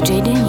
DJ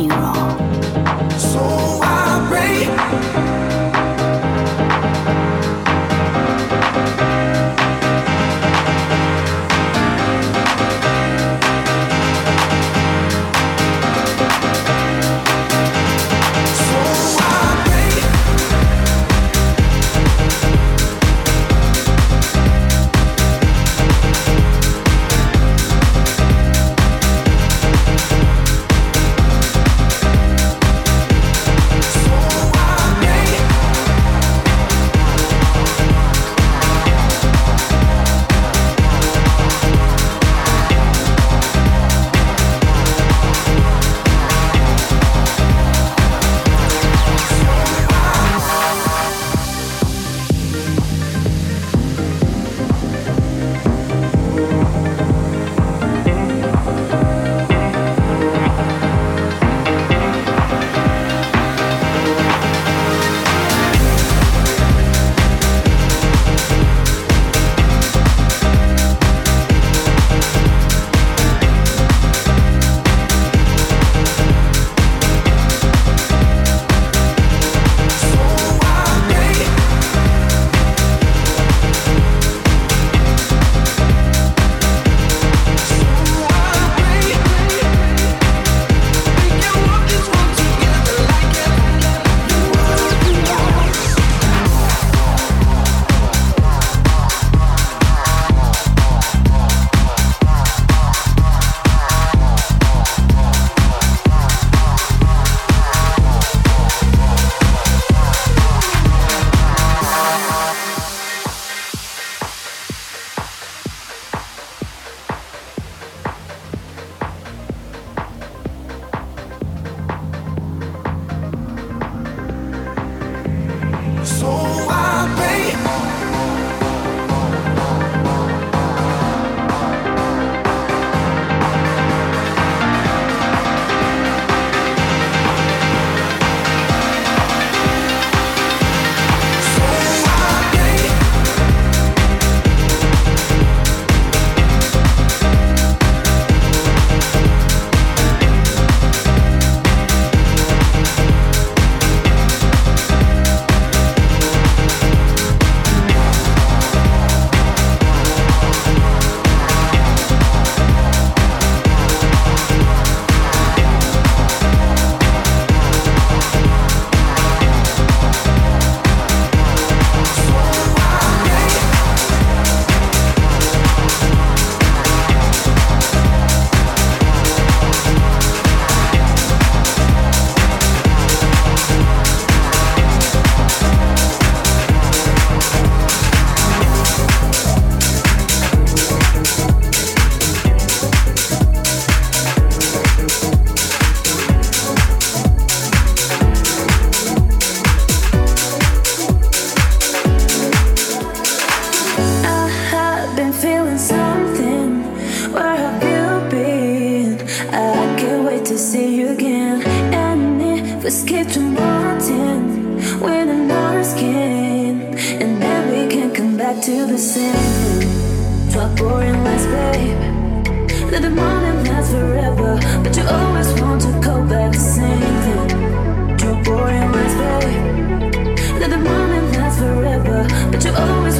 Wait to see you again. And if we skip to mountain with our skin, and then we can come back to the same. Drop boring lights, babe. Let the morning last forever, but you always want to go back to the same thing. Drop boring lights, babe. Let the morning last forever, but you always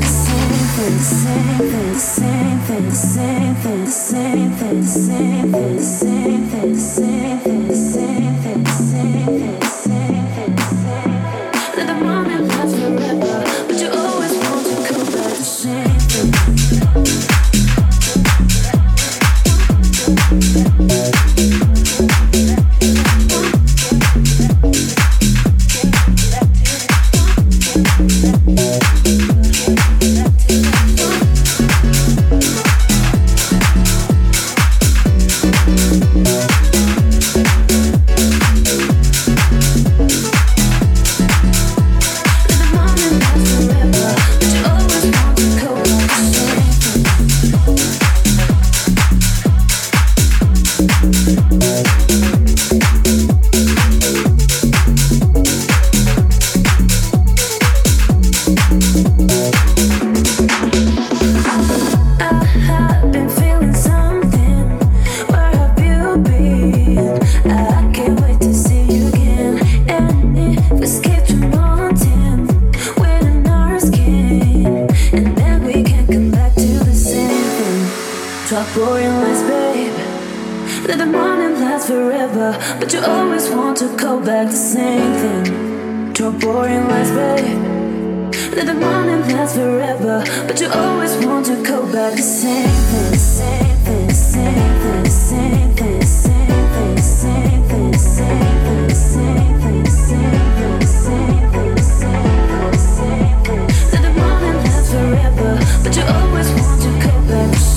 same thing, same thing, same thing, same thing, same thing, same thing, same thing, boring babe. Let the morning last forever, but you always want to go back the same thing, same thing, same thing, same thing, same thing, same thing, same thing, same thing, same thing, same thing, same thing. Let the morning last forever, but you always want to go back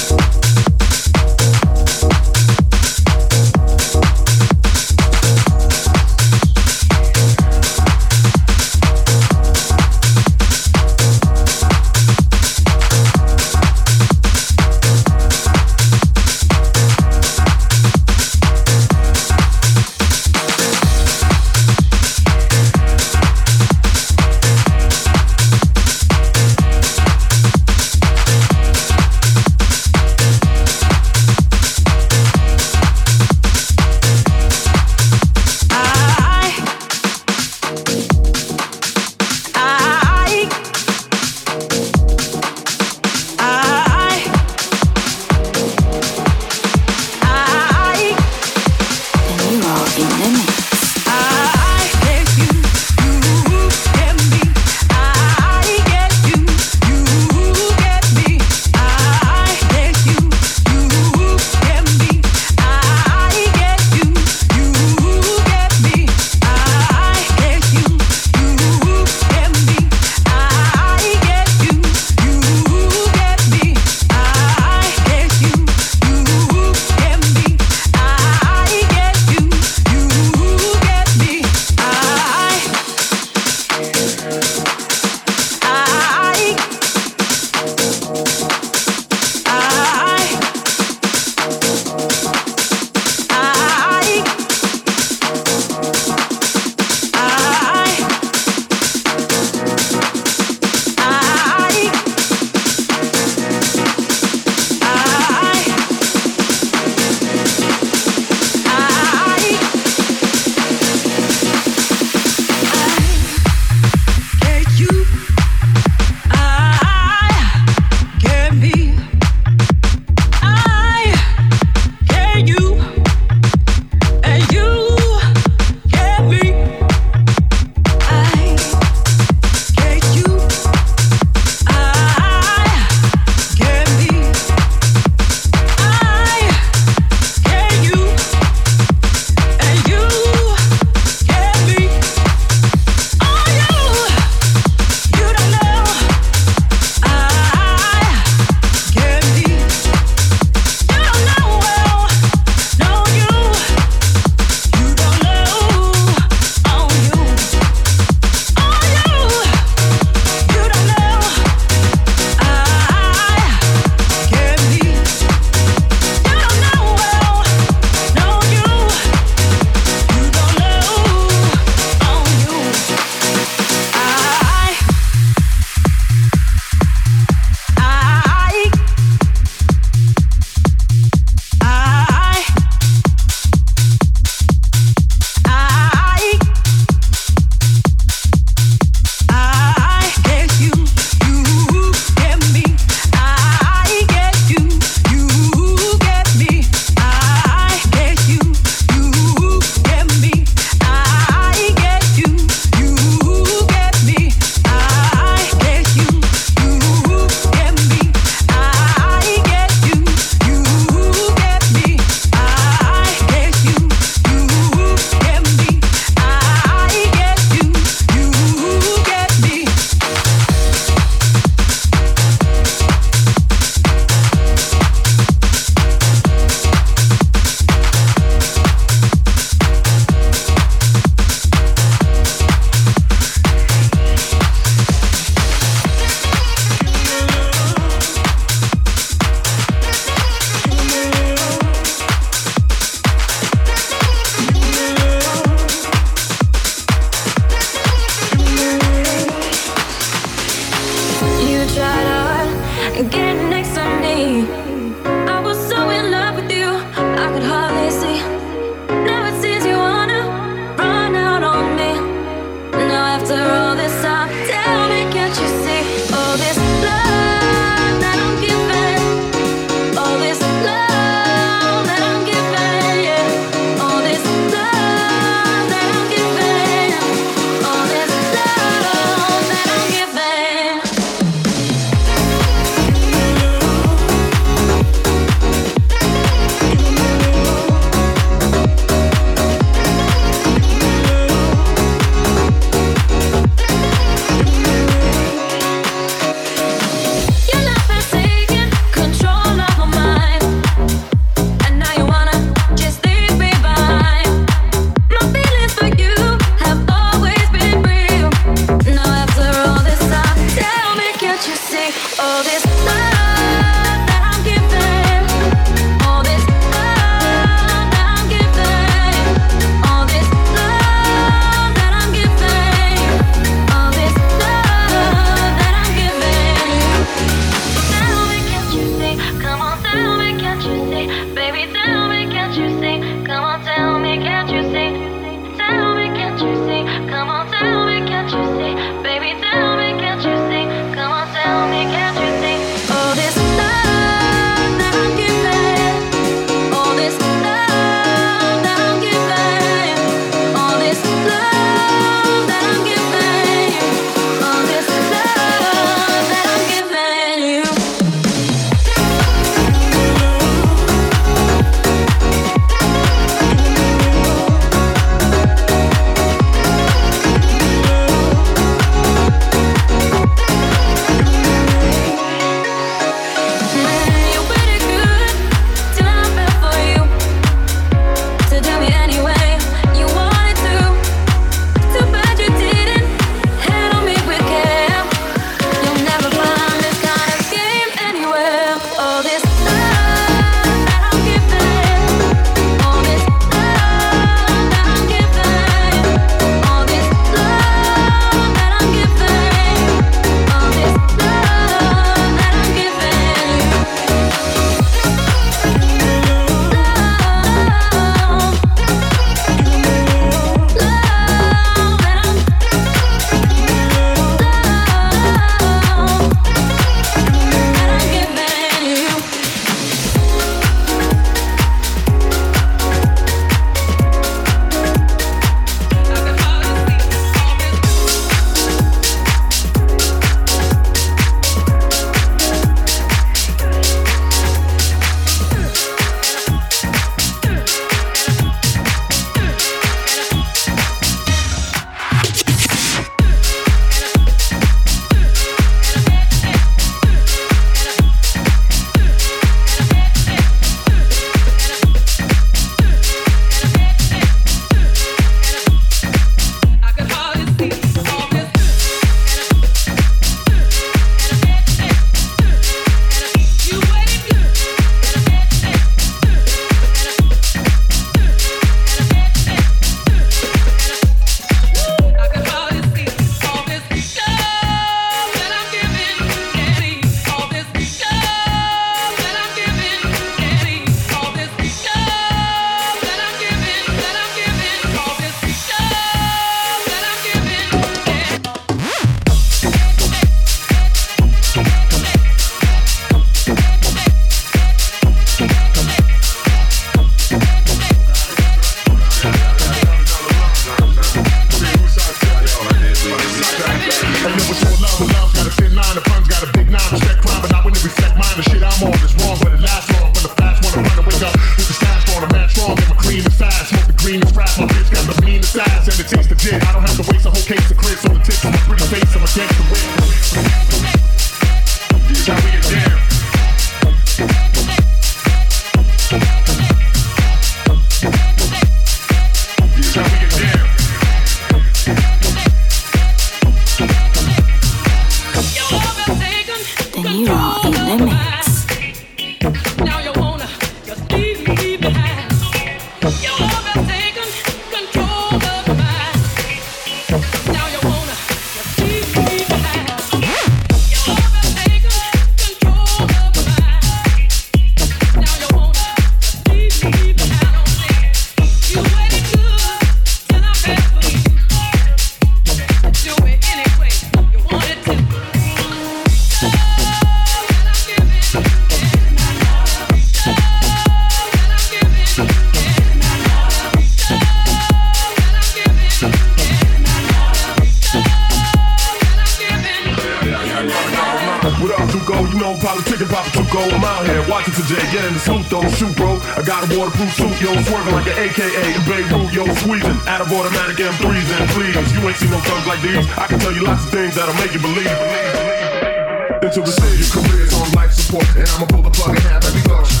the city, careers on life support, and I'ma pull the plug and have every auction.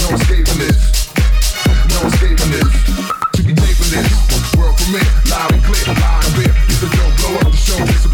No escaping this, no escaping this. To be taking this, world premiere, loud and clear, Live and clear. It's the dope, blow up the show.